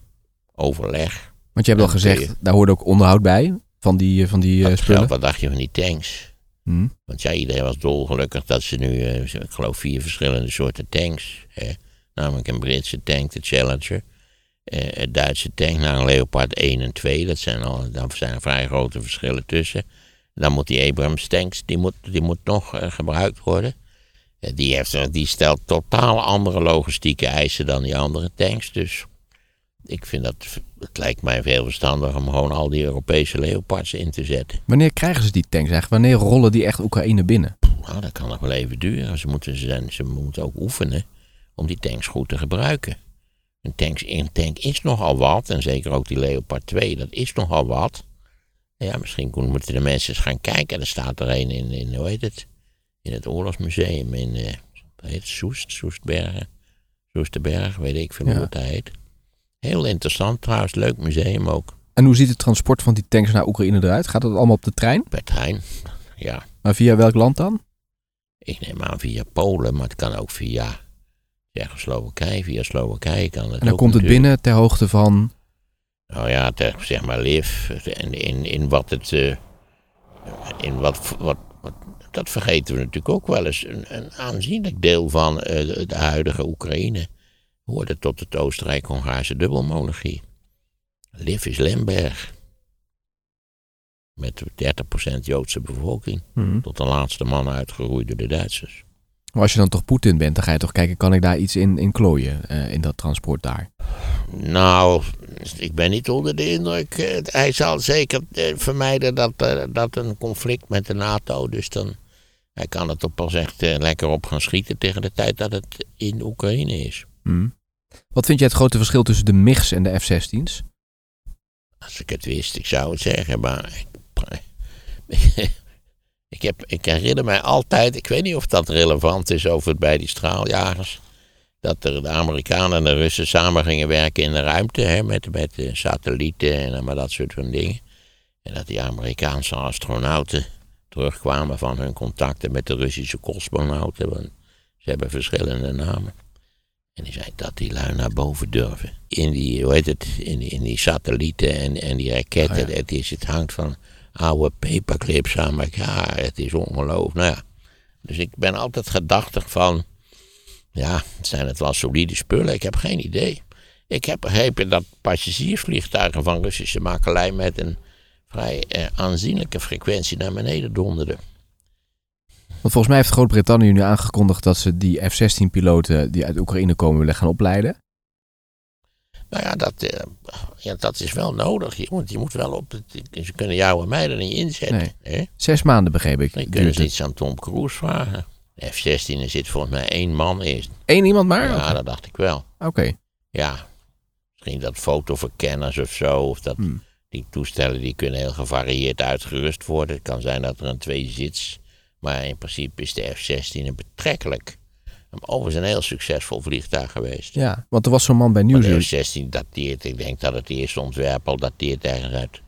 Overleg. Want je hebt al gezegd, je- daar hoort ook onderhoud bij van die, eh, van die eh, Wat, spullen. wat dacht je van die tanks? Hm. Want ja, iedereen was dolgelukkig dat ze nu, eh, ik geloof, vier verschillende soorten tanks. Hè? Namelijk een Britse tank, de Challenger. eh, een Duitse tank, nou een Leopard 1 en 2. Dat zijn al, daar zijn er vrij grote verschillen tussen. Dan moet die Abrams tanks, die moet, die moet nog gebruikt worden. Eh, die, heeft, eh, die stelt totaal andere logistieke eisen dan die andere tanks. Dus ik vind dat, het lijkt mij veel verstandiger om gewoon al die Europese Leopards in te zetten. Wanneer krijgen ze die tanks eigenlijk? Wanneer rollen die echt Oekraïne binnen? Nou, dat kan nog wel even duren. Ze moeten, ze, zijn- ze moeten ook oefenen om die tanks goed te gebruiken. Een tank, een tank is nogal wat, en zeker ook die Leopard 2, dat is nogal wat. Ja, misschien moeten de mensen eens gaan kijken. Er staat er een in, in hoe heet het? In het Oorlogsmuseum in, hoe heet het? Soest, Soestbergen. Soesterberg, weet ik veel Ja. hoe het heet. Heel interessant trouwens, leuk museum ook. En hoe ziet het transport van die tanks naar Oekraïne eruit? Gaat dat allemaal op de trein? Per trein, ja. Maar via welk land dan? Ik neem aan via Polen, maar het kan ook via Tsjechoslowakije. Via Slowakije kan het En dan ook komt het natuurlijk. binnen ter hoogte van... Nou ja, ter, zeg maar Liv. En in, in wat het. eh, in wat, wat, Dat vergeten we natuurlijk ook wel eens. Een, een aanzienlijk deel van eh, de, de huidige Oekraïne hoorde tot het Oostenrijk-Hongaarse dubbelmonarchie. Liv is Lemberg. Met 30% Joodse bevolking. Hm. Tot de laatste man uitgeroeid door de Duitsers. Maar als je dan toch Poetin bent, dan ga je toch kijken, kan ik daar iets in, in klooien, eh, in dat transport daar? Nou, ik ben niet onder de indruk. Eh, Hij zal zeker eh, vermijden dat, dat een conflict met de NATO. Dus dan hij kan het er pas echt lekker op gaan schieten tegen de tijd dat het in Oekraïne is. Hm. Wat vind jij het grote verschil tussen de MIGs en de F-16's? Als ik het wist, ik zou het zeggen, maar. (laughs) Ik, heb, ik herinner mij altijd, ik weet niet of dat relevant is over het bij die straaljagers. Dat er de Amerikanen en de Russen samen gingen werken in de ruimte, hè, met, met satellieten en allemaal dat soort van dingen. En dat die Amerikaanse astronauten terugkwamen van hun contacten met de Russische cosmonauten. Want ze hebben verschillende namen. En die zei dat die lui naar boven durven. In die, hoe heet het, in die, in die satellieten en, en die raketten. Oh ja. het, is, het hangt van oude paperclips aan elkaar. Het is ongelooflijk. Nou. Dus ik ben altijd gedachtig van, ja, zijn het wel solide spullen? Ik heb geen idee. Ik heb begrepen dat passagiersvliegtuigen van Russische makelij met een vrij eh, aanzienlijke frequentie naar beneden donderden. Want volgens mij heeft Groot-Brittannië nu aangekondigd dat ze die F-16-piloten die uit Oekraïne komen willen gaan opleiden. Nou ja, dat, eh, ja, dat is wel nodig. Moet, je moet wel op het, ze kunnen jou en mij er niet inzetten. Nee. Hè? Zes maanden begreep ik. Dan kunnen ze iets aan Tom Cruise vragen. De F-16 er zit volgens mij één man eerst. Eén iemand maar? Ja, dat dacht ik wel. Oké. Ja, misschien dat fotoverkenners of zo. Of dat Hmm. die toestellen die kunnen heel gevarieerd uitgerust worden. Het kan zijn dat er een twee zits. Maar in principe is de F-16 een betrekkelijk. Overigens een heel succesvol vliegtuig geweest. Ja, want er was zo'n man bij Nieuws. de F-16 dateert, ik denk dat het eerste ontwerp al dateert ergens uit,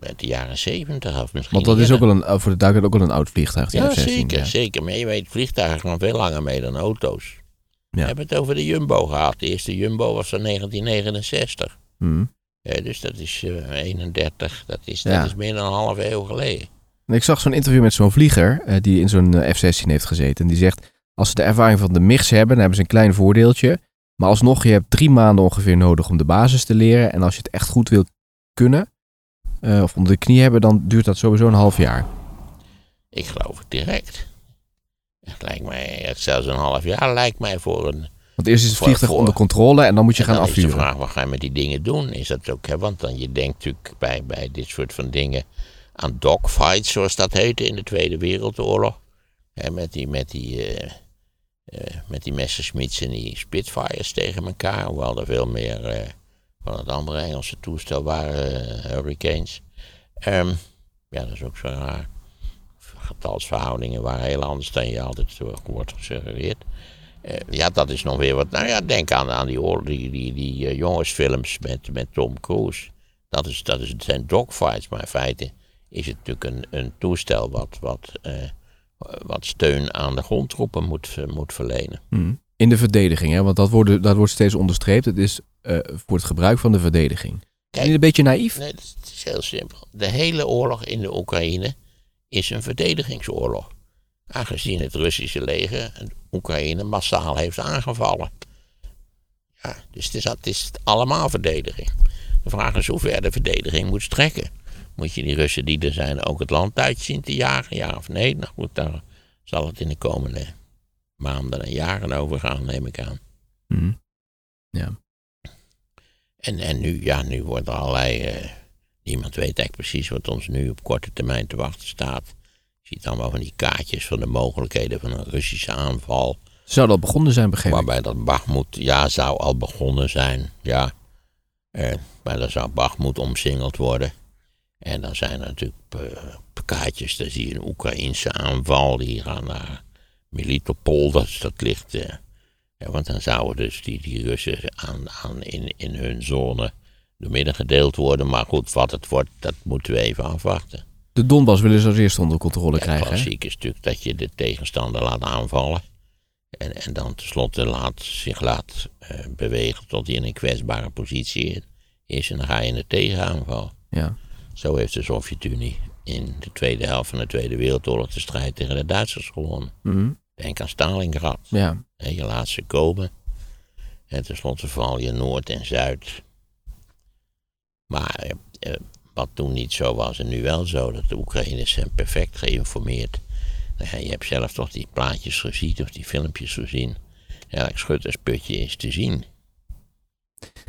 uit de jaren 70 of misschien. Want dat is ook eerder. wel een, eh, voor de duidelijkheid ook wel een oud vliegtuig. Die Ja, F-16, zeker, ja. zeker. Maar je weet, vliegtuigen gaan veel langer mee dan auto's. We Ja. hebben het over de Jumbo gehad. De eerste Jumbo was van 1969. Hm. Ja, dus dat is eh, 31, dat is, dat is meer dan een halve eeuw geleden. En ik zag zo'n interview met zo'n vlieger eh, die in zo'n eh, F-16 heeft gezeten. En die zegt, als ze de ervaring van de MIGs hebben, dan hebben ze een klein voordeeltje. Maar alsnog, je hebt drie maanden ongeveer nodig om de basis te leren. En als je het echt goed wilt kunnen, eh, of onder de knie hebben, dan duurt dat sowieso een half jaar. Ik geloof het direct. Het lijkt mij, zelfs een half jaar lijkt mij voor een Want eerst is het vliegtuig voor- onder controle en dan moet je gaan dan afvuren. is de vraag, wat ga je met die dingen doen? Is dat ook, hè? want dan je denkt natuurlijk bij, bij dit soort van dingen aan dogfights, zoals dat heette in de Tweede Wereldoorlog. Hè, met die, met die, eh, met die Messerschmitts en die Spitfires tegen elkaar. Hoewel er veel meer eh, van het andere Engelse toestel waren, eh, Hurricanes. Ehm, ja, dat is ook zo raar. Getalsverhoudingen waren heel anders dan je altijd wordt gesuggereerd. Eh, ja, dat is nog weer wat. Nou ja, denk aan, aan die, die, die, eh, jongensfilms met, met Tom Cruise. Dat, is, dat is, zijn dogfights, maar in feite is het natuurlijk een, een toestel wat, wat, eh, wat steun aan de grondtroepen moet, eh, moet verlenen. Hm. In de verdediging, hè? want dat wordt, dat wordt steeds onderstreept. Het is eh, voor het gebruik van de verdediging. Ben je een beetje naïef? Nee, het is heel simpel. De hele oorlog in de Oekraïne is een verdedigingsoorlog. Aangezien het Russische leger Oekraïne massaal heeft aangevallen. Ja, dus het is, het is allemaal verdediging. De vraag is hoe ver de verdediging moet strekken. Moet je die Russen die er zijn ook het land uit zien te jagen, ja of nee? Nou goed, daar zal het in de komende maanden en jaren over gaan, neem ik aan. Hm. En, en nu, ja, nu wordt er allerlei. eh, niemand weet eigenlijk precies wat ons nu op korte termijn te wachten staat. Je ziet allemaal van die kaartjes van de mogelijkheden van een Russische aanval. Zou dat begonnen zijn, begreep ik? Waarbij dat Bakhmut, ja, zou al begonnen zijn. Ja. Eh, maar dan zou Bakhmut omsingeld worden. En dan zijn er natuurlijk eh, kaartjes, dan zie je een Oekraïnse aanval. Die gaan naar Melitopol, dat, dat ligt. eh, ja, want dan zouden dus die, die Russen aan, aan in, in hun zone door midden gedeeld worden. Maar goed, wat het wordt, dat moeten we even afwachten. De Donbass willen ze als eerste onder controle Ja, krijgen. hè? klassiek is natuurlijk dat je de tegenstander laat aanvallen. En, en dan tenslotte laat, zich laat eh, bewegen tot hij in een kwetsbare positie is. En dan ga je in de tegenaanval. Ja. Zo heeft de Sovjet-Unie in de tweede helft van de Tweede Wereldoorlog de strijd tegen de Duitsers gewonnen. Hm. Denk aan Stalingrad. ja. Je laat ze komen. En tenslotte val je Noord en Zuid. Maar eh, eh, wat toen niet zo was en nu wel zo, dat de Oekraïners zijn perfect geïnformeerd. Nou ja, je hebt zelf toch die plaatjes gezien of die filmpjes gezien. Elk schuttersputje is te zien.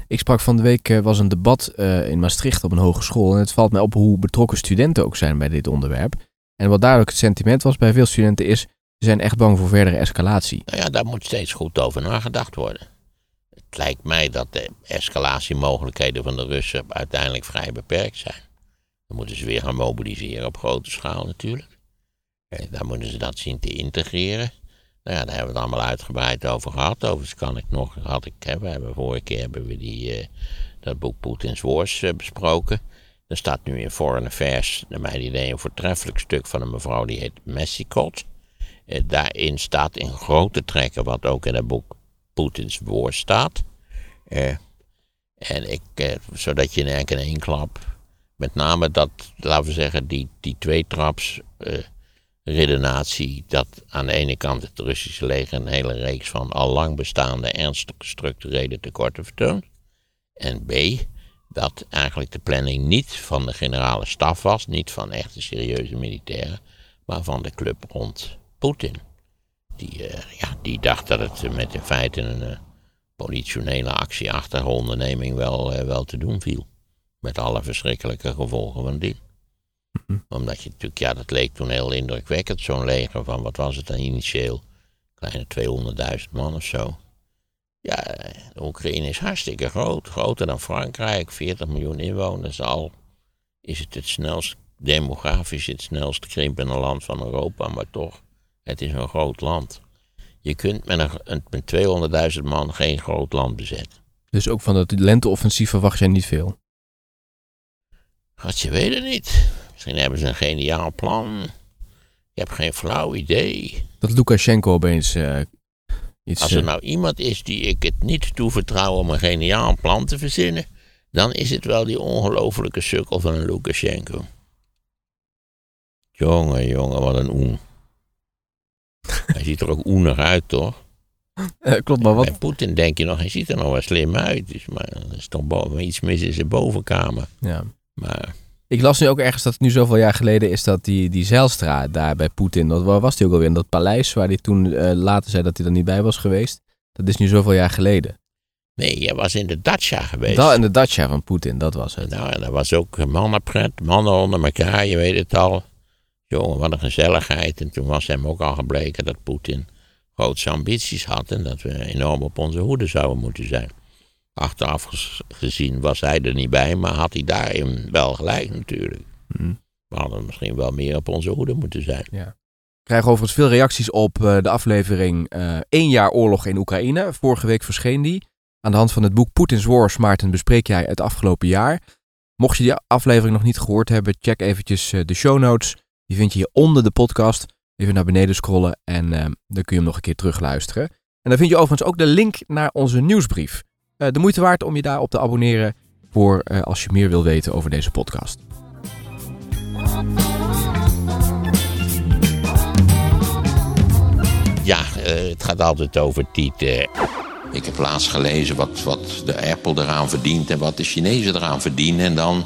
Ik sprak van de week, uh, was een debat uh, in Maastricht op een hogeschool. En het valt mij op hoe betrokken studenten ook zijn bij dit onderwerp. En wat duidelijk het sentiment was bij veel studenten is, ze zijn echt bang voor verdere escalatie. Nou ja, daar moet steeds goed over nagedacht worden. Het lijkt mij dat de escalatiemogelijkheden van de Russen uiteindelijk vrij beperkt zijn. Dan moeten ze weer gaan mobiliseren op grote schaal natuurlijk. En dan moeten ze dat zien te integreren. Nou ja, daar hebben we het allemaal uitgebreid over gehad. Overigens kan ik nog, had ik, hè, we hebben vorige keer hebben we die, uh, dat boek Poetins Wars uh, besproken. Er staat nu in Foreign Affairs, naar mijn idee, een voortreffelijk stuk van een mevrouw die heet Messicot. Uh, daarin staat in grote trekken wat ook in het boek Poetins Wars staat. en ik, zodat je in één klap, met name dat, laten we zeggen, die, die twee traps redenatie dat aan de ene kant het Russische leger een hele reeks van al lang bestaande ernstige structurele tekorten vertoont. En B, dat eigenlijk de planning niet van de generale staf was, niet van echte serieuze militairen, maar van de club rond Poetin. Die, uh, ja, die dacht dat het met in feite een uh, politionele actieachtige onderneming wel, uh, wel te doen viel. Met alle verschrikkelijke gevolgen van dien. Omdat je natuurlijk, ja, dat leek toen heel indrukwekkend, zo'n leger van, wat was het dan initieel? Kleine 200.000 man of zo. Ja, de Oekraïne is hartstikke groot, groter dan Frankrijk, 40 miljoen inwoners al. Is het het snelst, demografisch het snelst krimpende land van Europa, maar toch, het is een groot land. Je kunt met, een, met 200.000 man geen groot land bezetten. Dus ook van dat lenteoffensief verwacht jij niet veel? Wat je weet het niet. Misschien hebben ze een geniaal plan. Ik heb geen flauw idee. Dat Lukashenko opeens uh, iets... Als er eh, nou iemand is die ik het niet toevertrouw om een geniaal plan te verzinnen, dan is het wel die ongelofelijke sukkel van een Lukashenko. Jongen, jongen, wat een oen. (laughs) hij ziet er ook oenig uit, toch? Uh, klopt, maar wat... Bij Poetin denk je nog, hij ziet er nog wel slim uit. Dus, maar er is toch iets mis in zijn bovenkamer. Ja. Maar ik las nu ook ergens dat het nu zoveel jaar geleden is dat die, die Zijlstra daar bij Poetin, dat, waar was die ook alweer? In dat paleis waar hij toen uh, later zei dat hij er niet bij was geweest. Dat is nu zoveel jaar geleden. Nee, jij was in de dacha geweest. Dat in de dacha van Poetin, dat was het. Nou, en dat was ook mannenpret, mannen onder elkaar, je weet het al. Jongen, wat een gezelligheid. En toen was hem ook al gebleken dat Poetin grootse ambities had en dat we enorm op onze hoede zouden moeten zijn. Achteraf gezien was hij er niet bij, maar had hij daarin wel gelijk natuurlijk. Hmm. We hadden misschien wel meer op onze hoede moeten zijn. Ja. Ik krijg overigens veel reacties op uh, de aflevering uh, één jaar oorlog in Oekraïne. Vorige week verscheen die. Aan de hand van het boek Putin's Wars, Maarten, bespreek jij het afgelopen jaar. Mocht je die aflevering nog niet gehoord hebben, check eventjes uh, de show notes. Die vind je hier onder de podcast. Even naar beneden scrollen en dan kun je hem nog een keer terugluisteren. En dan vind je overigens ook de link naar onze nieuwsbrief. Eh, de moeite waard om je daarop te abonneren voor eh, als je meer wil weten over deze podcast. Ja, uh, het gaat altijd over Tiet. Ik heb laatst gelezen wat, wat de Apple eraan verdient en wat de Chinezen eraan verdienen. En dan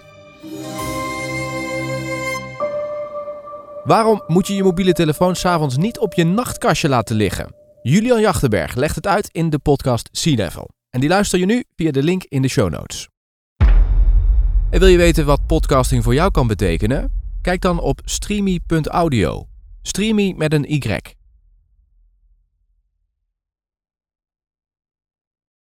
Waarom moet je je mobiele telefoon s'avonds niet op je nachtkastje laten liggen? Julian Jachtenberg legt het uit in de podcast Sea Level. En die luister je nu via de link in de show notes. En wil je weten wat podcasting voor jou kan betekenen? Kijk dan op streamy.audio. Streamy met een Y.